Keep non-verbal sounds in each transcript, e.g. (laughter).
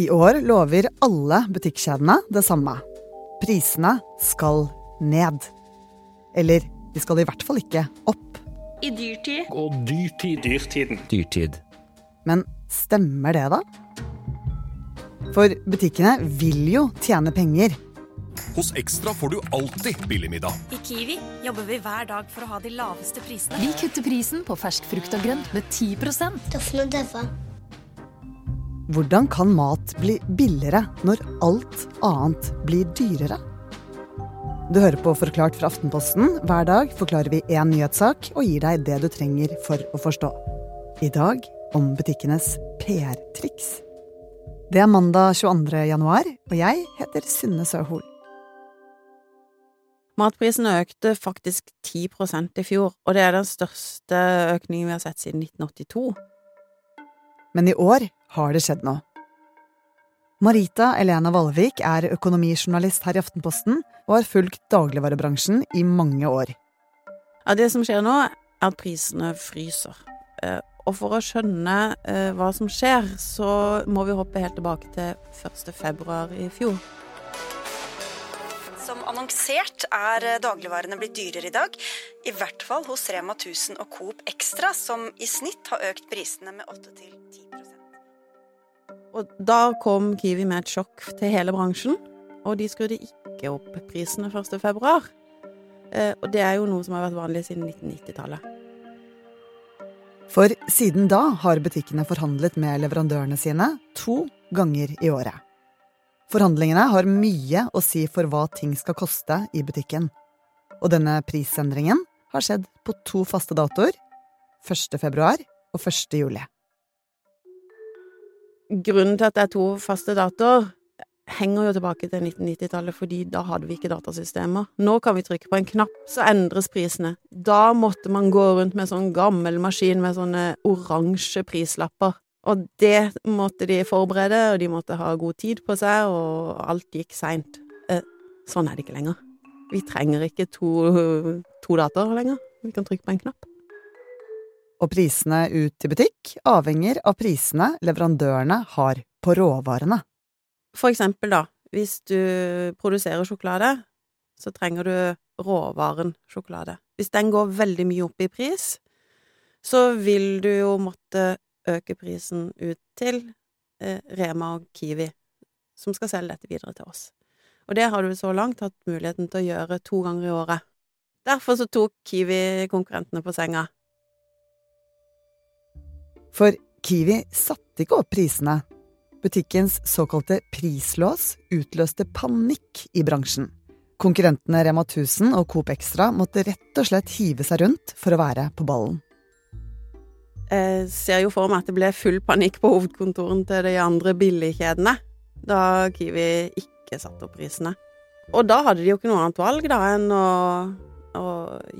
I år lover alle butikkjedene det samme. Prisene skal ned. Eller de skal i hvert fall ikke opp. I dyrtid. Og dyrtid. Dyrtiden. Dyrtid. Men stemmer det, da? For butikkene vil jo tjene penger. Hos Ekstra får du alltid billig middag. I Kiwi jobber vi hver dag for å ha de laveste prisene. Vi kutter prisen på fersk frukt og grønt med 10 Doffen og Døffa. Hvordan kan mat bli billigere når alt annet blir dyrere? Du hører på Forklart fra Aftenposten. Hver dag forklarer vi én nyhetssak og gir deg det du trenger for å forstå. I dag om butikkenes PR-triks. Det er mandag 22. januar, og jeg heter Synne Søhol. Matprisene økte faktisk 10% i fjor, og det er den største økningen vi har sett siden 1982. Men i år har det skjedd noe. Marita Elena Valvik er økonomijournalist her i Aftenposten og har fulgt dagligvarebransjen i mange år. Ja, det som skjer nå, er at prisene fryser. Eh, Og for å skjønne eh, hva som skjer, så må vi hoppe helt tilbake til 1. februar i fjor. Som annonsert er eh, dagligvarene blitt dyrere i dag. I hvert fall hos Rema 1000 og Coop Extra, som i snitt har økt prisene med 8-10% Og da kom Kiwi med et sjokk til hele bransjen, og de skrudde ikke opp prisene 1. februar. Eh, Og det er jo noe som har vært vanlig siden 1990-tallet. For siden da har butikkene forhandlet med leverandørene sine to ganger i året. Forhandlingene har mye å si for hva ting skal koste i butikken. Og denne prisendringen har skjedd på to faste datoer. 1. februar og 1. juli. Grunnen til at det er to faste datoer, henger jo tilbake til 1990-tallet, fordi da hadde vi ikke datasystemer. Nå kan vi trykke på en knapp, så endres prisene. Da måtte man gå rundt med sånn gammel maskin med sånne oransje prislapper. Og det måtte de forberede, og de måtte ha god tid på seg, og alt gikk seint. Eh, sånn er det ikke lenger. Vi trenger ikke to, to datoer lenger. Vi kan trykke på en knapp. Og prisene ut i butikk avhenger av prisene leverandørene har på råvarene. For eksempel, da, hvis du produserer sjokolade, så trenger du råvaren sjokolade. Hvis den går veldig mye opp i pris, så vil du jo måtte øke prisen ut til eh, Rema og Kiwi, som skal selge dette videre til oss. Og det har du så langt hatt muligheten til å gjøre to ganger i året. Derfor så tok Kiwi konkurrentene på senga. For Kiwi satte ikke opp prisene. Butikkens såkalte prislås utløste panikk i bransjen. Konkurrentene Rema 1000 og Coop Extra måtte rett og slett hive seg rundt for å være på ballen. Jeg ser jo for meg at det ble full panikk på hovedkontoren til de andre billigkjedene da Kiwi ikke satte opp prisene. Og da hadde de jo ikke noe annet valg da enn å, å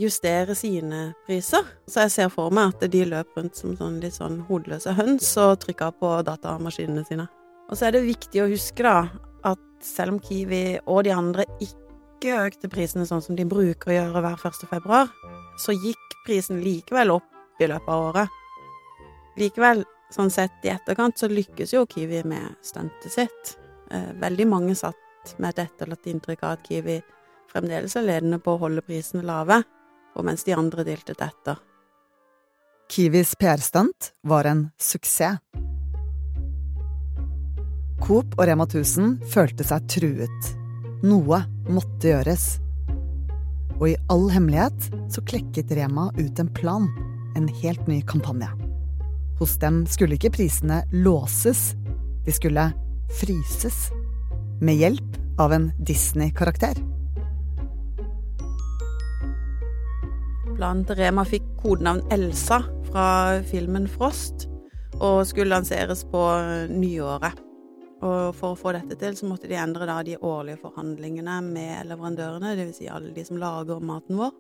justere sine priser. Så jeg ser for meg at de løp rundt som sånn litt sånn hodeløse høns og trykka på datamaskinene sine. Og så er det viktig å huske da at selv om Kiwi og de andre ikke økte prisene sånn som de bruker å gjøre hver 1. februar, så gikk prisen likevel opp i løpet av året. Likevel, sånn sett i etterkant, så lykkes jo Kiwi med stuntet sitt. Eh, veldig mange satt med et etterlatt inntrykk av at Kiwi fremdeles er ledende på å holde prisene lave, og mens de andre diltet etter. Kiwis PR-stunt var en suksess. Coop og Rema 1000 følte seg truet. Noe måtte gjøres. Og i all hemmelighet så klekket Rema ut en plan. En helt ny kampanje. Hos dem skulle ikke prisene låses, de skulle fryses. Med hjelp av en Disney-karakter. Blant Rema fikk kodenavn Elsa fra filmen Frost, og skulle lanseres på nyåret. Og for å få dette til, så måtte de endre da de årlige forhandlingene med leverandørene, dvs. Si alle de som lager maten vår.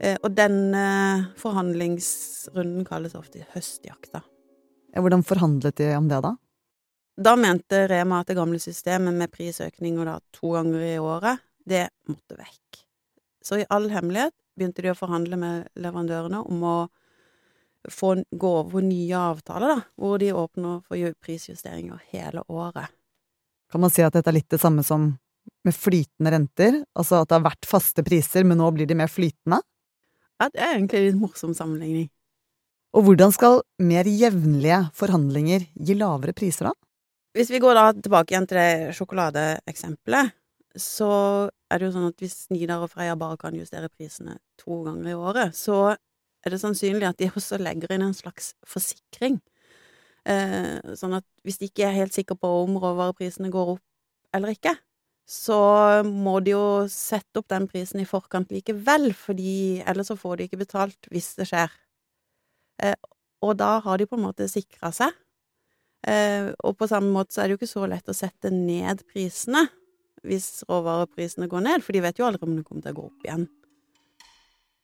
Eh, Og denne forhandlingsrunden kalles ofte høstjakta. Hvordan forhandlet de om det, da? Da mente Rema at det gamle systemet med prisøkninger da to ganger i året, det måtte vekk. Så i all hemmelighet begynte de å forhandle med leverandørene om å få, gå over på nye avtaler, da, hvor de åpner for prisjusteringer hele året. Kan man si at dette er litt det samme som med flytende renter? Altså at det har vært faste priser, men nå blir de mer flytende? Ja, det er egentlig en litt morsom sammenligning. Og hvordan skal mer jevnlige forhandlinger gi lavere priser, da? Hvis vi går da tilbake igjen til det sjokoladeeksempelet, så er det jo sånn at hvis Nidar og Freia bare kan justere prisene to ganger i året, så er det sannsynlig at de også legger inn en slags forsikring. Eh, sånn at hvis de ikke er helt sikre på om råvareprisene går opp eller ikke, så må de jo sette opp den prisen i forkant likevel, fordi ellers så får de ikke betalt hvis det skjer. Eh, og da har de på en måte sikra seg. Eh, og på samme måte så er det jo ikke så lett å sette ned prisene hvis råvareprisene går ned, for de vet jo aldri om det kommer til å gå opp igjen.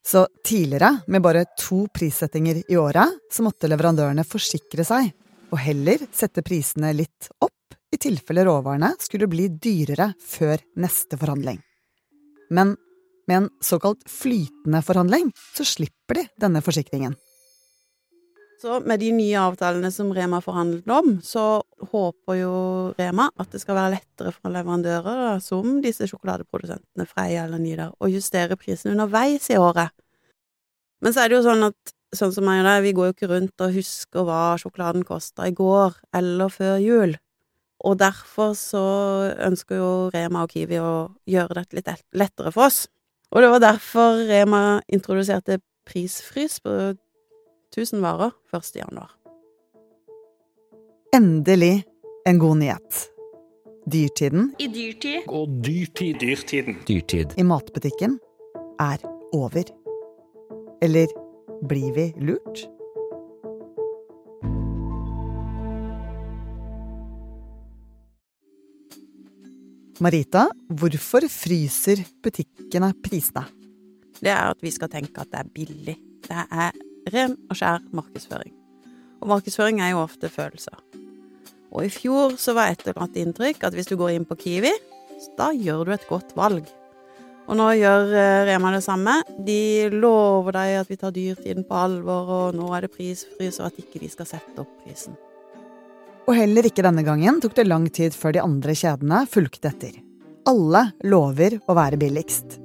Så tidligere, med bare to prissettinger i året, så måtte leverandørene forsikre seg, og heller sette prisene litt opp i tilfelle råvarene skulle bli dyrere før neste forhandling. Men med en såkalt flytende forhandling så slipper de denne forsikringen. Så med de nye avtalene som Rema forhandlet om, så håper jo Rema at det skal være lettere for leverandører, som disse sjokoladeprodusentene Freia eller Nidar, å justere prisen underveis i året. Men så er det jo sånn at sånn som meg og deg, vi går jo ikke rundt og husker hva sjokoladen kosta i går eller før jul. Og derfor så ønsker jo Rema og Kiwi å gjøre dette litt lettere for oss. Og det var derfor Rema introduserte prisfrys på 1000 varer 1. januar. Endelig en god nyhet. Dyrtiden I dyrtid Og dyrtid dyrtiden. Dyrtid. i matbutikken er over. Eller blir vi lurt? Marita, hvorfor fryser butikkene prisene? Det er at vi skal tenke at det er billig. Det er ren og skjær markedsføring. Og markedsføring er jo ofte følelser. Og i fjor så var et eller annet inntrykk at hvis du går inn på Kiwi, da gjør du et godt valg. Og nå gjør eh, Rema det samme. De lover deg at vi tar dyrtiden på alvor, og nå er det prisfrys, og at ikke de skal sette opp prisen. Og heller ikke denne gangen tok det lang tid før de andre kjedene fulgte etter. Alle lover å være billigst.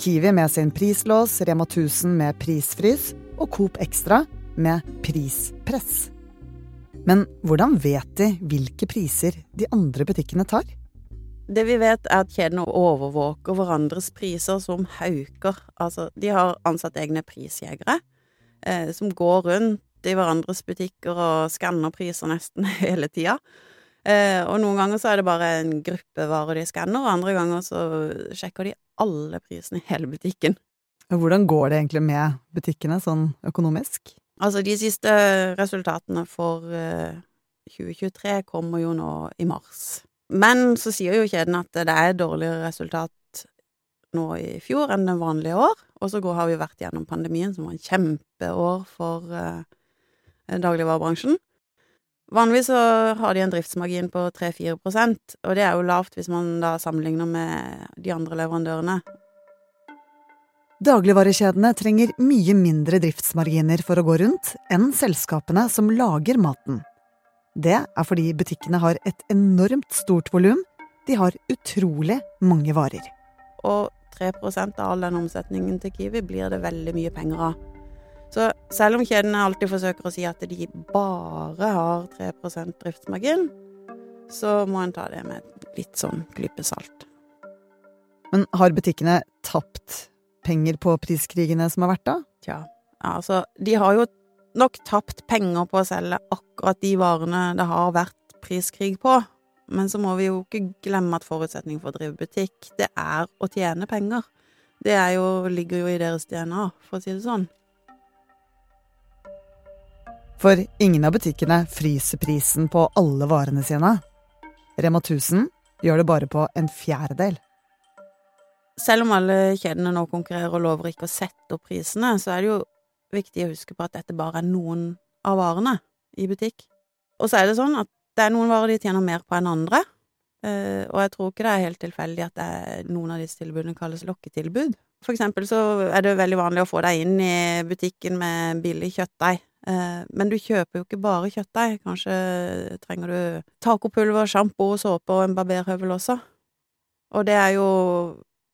Kiwi med sin prislås, Rema 1000 med prisfrys og Coop Extra med prispress. Men hvordan vet de hvilke priser de andre butikkene tar? Det vi vet, er at kjedene overvåker hverandres priser som hauker. Altså, de har ansatt egne prisjegere eh, som går rundt i hverandres butikker og skanner priser nesten (laughs) hele tida. Eh, og noen ganger så er det bare en gruppe varer de skanner, og andre ganger så sjekker de alle prisene i hele butikken. Hvordan går det egentlig med butikkene sånn økonomisk? Altså, de siste resultatene for eh, 2023 kommer jo nå i mars. Men så sier jo kjeden at det er dårligere resultat nå i fjor enn det vanlige år. Og så har vi vært gjennom pandemien, som var en kjempeår for eh, dagligvarebransjen. Vanligvis så har de en driftsmargin på 3-4% og det er jo lavt hvis man da sammenligner med de andre leverandørene. Dagligvarekjedene trenger mye mindre driftsmarginer for å gå rundt enn selskapene som lager maten. Det er fordi butikkene har et enormt stort volum. De har utrolig mange varer. Og 3% av all den omsetningen til Kiwi blir det veldig mye penger av. Så selv om kjedene alltid forsøker å si at de bare har 3% driftsmargin, så må en ta det med litt sånn klype salt. Men har butikkene tapt penger på priskrigene som har vært da? Tja, altså, de har jo nok tapt penger på å selge akkurat de varene det har vært priskrig på. Men så må vi jo ikke glemme at forutsetningen for å drive butikk, det er å tjene penger. Det jo, ligger jo i deres DNA, for å si det sånn. For ingen av butikkene fryser prisen på alle varene sine. Rema 1000 gjør det bare på en fjerdedel. Selv om alle kjedene nå konkurrerer og lover ikke å sette opp prisene, så er det jo viktig å huske på at dette bare er noen av varene i butikk. Og så er det sånn at det er noen varer de tjener mer på enn andre, eh, og jeg tror ikke det er helt tilfeldig at er noen av disse tilbudene kalles lokketilbud. For eksempel så er det veldig vanlig å få deg inn i butikken med billig kjøttdeig men du kjøper jo ikke bare kjøttdeig. Kanskje trenger du tacopulver, sjampo, såpe og en barberhøvel også. Og det er jo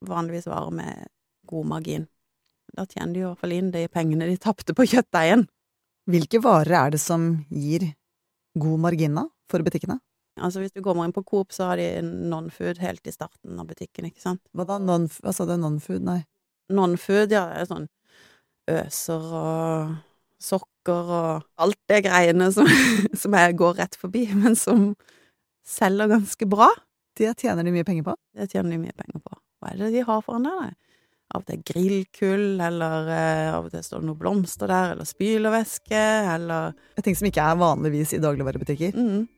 vanligvis varer med god margin. Da tjener de i hvert fall inn de pengene de tapte på kjøttdeigen. Hvilke varer er det som gir god margin da, for butikkene? Altså hvis du kommer inn på Coop, så har de non-food helt i starten av butikken, ikke sant? Hva da? Non, hva sa du? Non-food? Nei. Non-food, ja, det er sånn øser og sokker og alt det greiene som, (laughs) som jeg går rett forbi, men som selger ganske bra. Det tjener de mye penger på? Det tjener de mye penger på. Hva er det de har foran der? Av og til grillkull, eller eh, av og til står det noen blomster der, eller spylervæske, eller Ting som ikke er vanligvis i dagligvarebutikker. mm.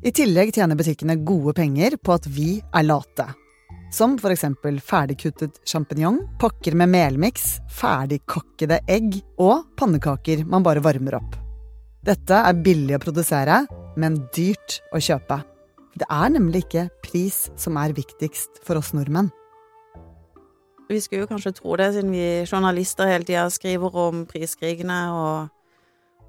I tillegg tjener butikkene gode penger på at vi er late. Som for eksempel ferdigkuttet sjampinjong, pakker med melmiks, ferdigkakkede egg og pannekaker man bare varmer opp. Dette er billig å produsere, men dyrt å kjøpe. Det er nemlig ikke pris som er viktigst for oss nordmenn. Vi skulle jo kanskje tro det, siden vi journalister hele tida skriver om priskrigene, og,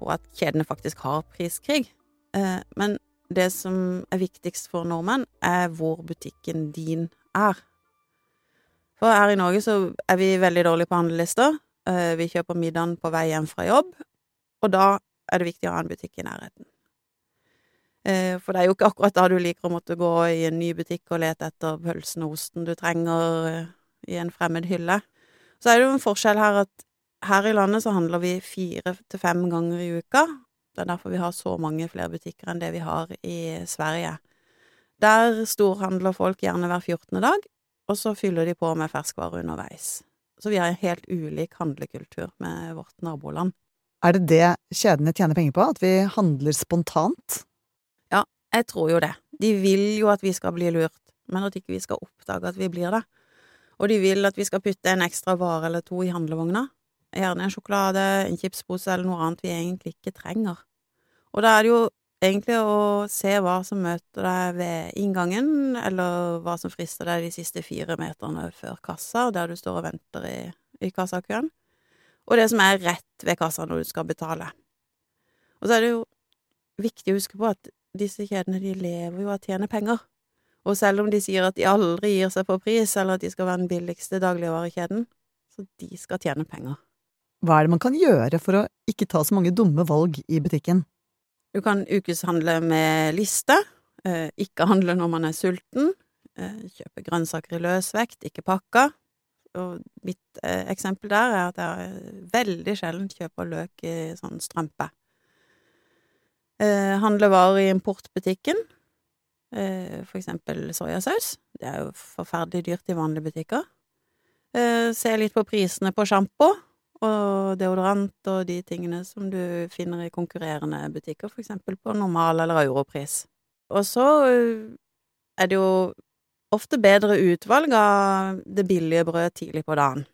og at kjedene faktisk har priskrig. Eh, men det som er viktigst for nordmenn, er hvor butikken din er. For her i Norge så er vi veldig dårlige på handlelister. Eh, vi kjøper middagen på vei hjem fra jobb, og da er det viktig å ha en butikk i nærheten. Eh, For det er jo ikke akkurat da du liker å måtte gå i en ny butikk og lete etter pølsen og osten du trenger eh, i en fremmed hylle. Så er det jo en forskjell her at her i landet så handler vi fire til fem ganger i uka. Det er derfor vi har så mange flere butikker enn det vi har i Sverige. Der storhandler folk gjerne hver fjortende dag, og så fyller de på med ferskvarer underveis. Så vi har en helt ulik handlekultur med vårt naboland. Er det det kjedene tjener penger på? At vi handler spontant? Ja, jeg tror jo det. De vil jo at vi skal bli lurt, men at ikke vi skal oppdage at vi blir det. Og de vil at vi skal putte en ekstra vare eller to i handlevogna. Gjerne en sjokolade, en chipspose eller noe annet vi egentlig ikke trenger. Og da er det jo egentlig å se hva som møter deg ved inngangen, eller hva som frister deg de siste fire meterne før kassa, der du står og venter i, i kassakøen, og det som er rett ved kassa når du skal betale. Og så er det jo viktig å huske på at disse kjedene, de lever jo av å tjene penger. Og selv om de sier at de aldri gir seg på pris, eller at de skal være den billigste dagligvarekjeden, så de skal tjene penger. Hva er det man kan gjøre for å ikke ta så mange dumme valg i butikken? Du kan ukeshandle med liste, eh, ikke handle når man er sulten, eh, kjøpe grønnsaker i løsvekt, ikke pakka. Og mitt eh, eksempel der er at jeg veldig sjelden kjøper løk i sånn strømpe. Eh, handle varer i importbutikken, eh, for eksempel soyasaus. Det er jo forferdelig dyrt i vanlige butikker. Eh, se litt på prisene på sjampo og deodorant og de tingene som du finner i konkurrerende butikker, for eksempel på normal- eller europris. Og så eh, er det jo ofte bedre utvalg av det billige brød tidlig på dagen.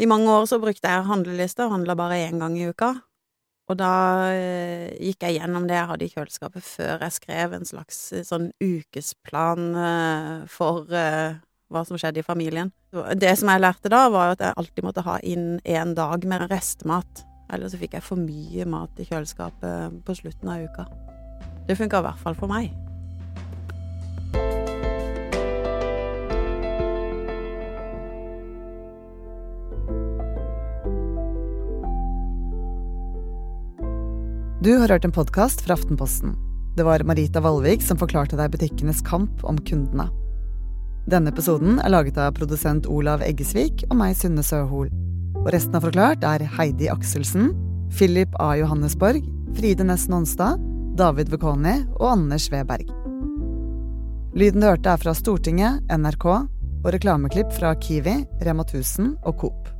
I mange år så brukte jeg handleliste og handla bare én gang i uka. Og da eh, gikk jeg gjennom det jeg hadde i kjøleskapet før jeg skrev en slags eh, sånn ukesplan for hva som skjedde i familien. Det som jeg lærte da, var at jeg alltid måtte ha inn en dag med restemat. Ellers så fikk jeg for mye mat i kjøleskapet på slutten av uka. Det funka i hvert fall for meg. Du har hørt en podkast fra Aftenposten. Det var Marita Valvik som forklarte deg butikkenes kamp om kundene. Denne episoden er laget av produsent Olav Eggesvik og meg, Synne Søhol. Og resten av Forklart er Heidi Akselsen, Philip A. Johannesborg, Fride Næss Nonstad, David Vekoni og Anders Weberg. Lyden du hørte er fra Stortinget, NRK og reklameklipp fra Kiwi, Rema 1000 og Coop.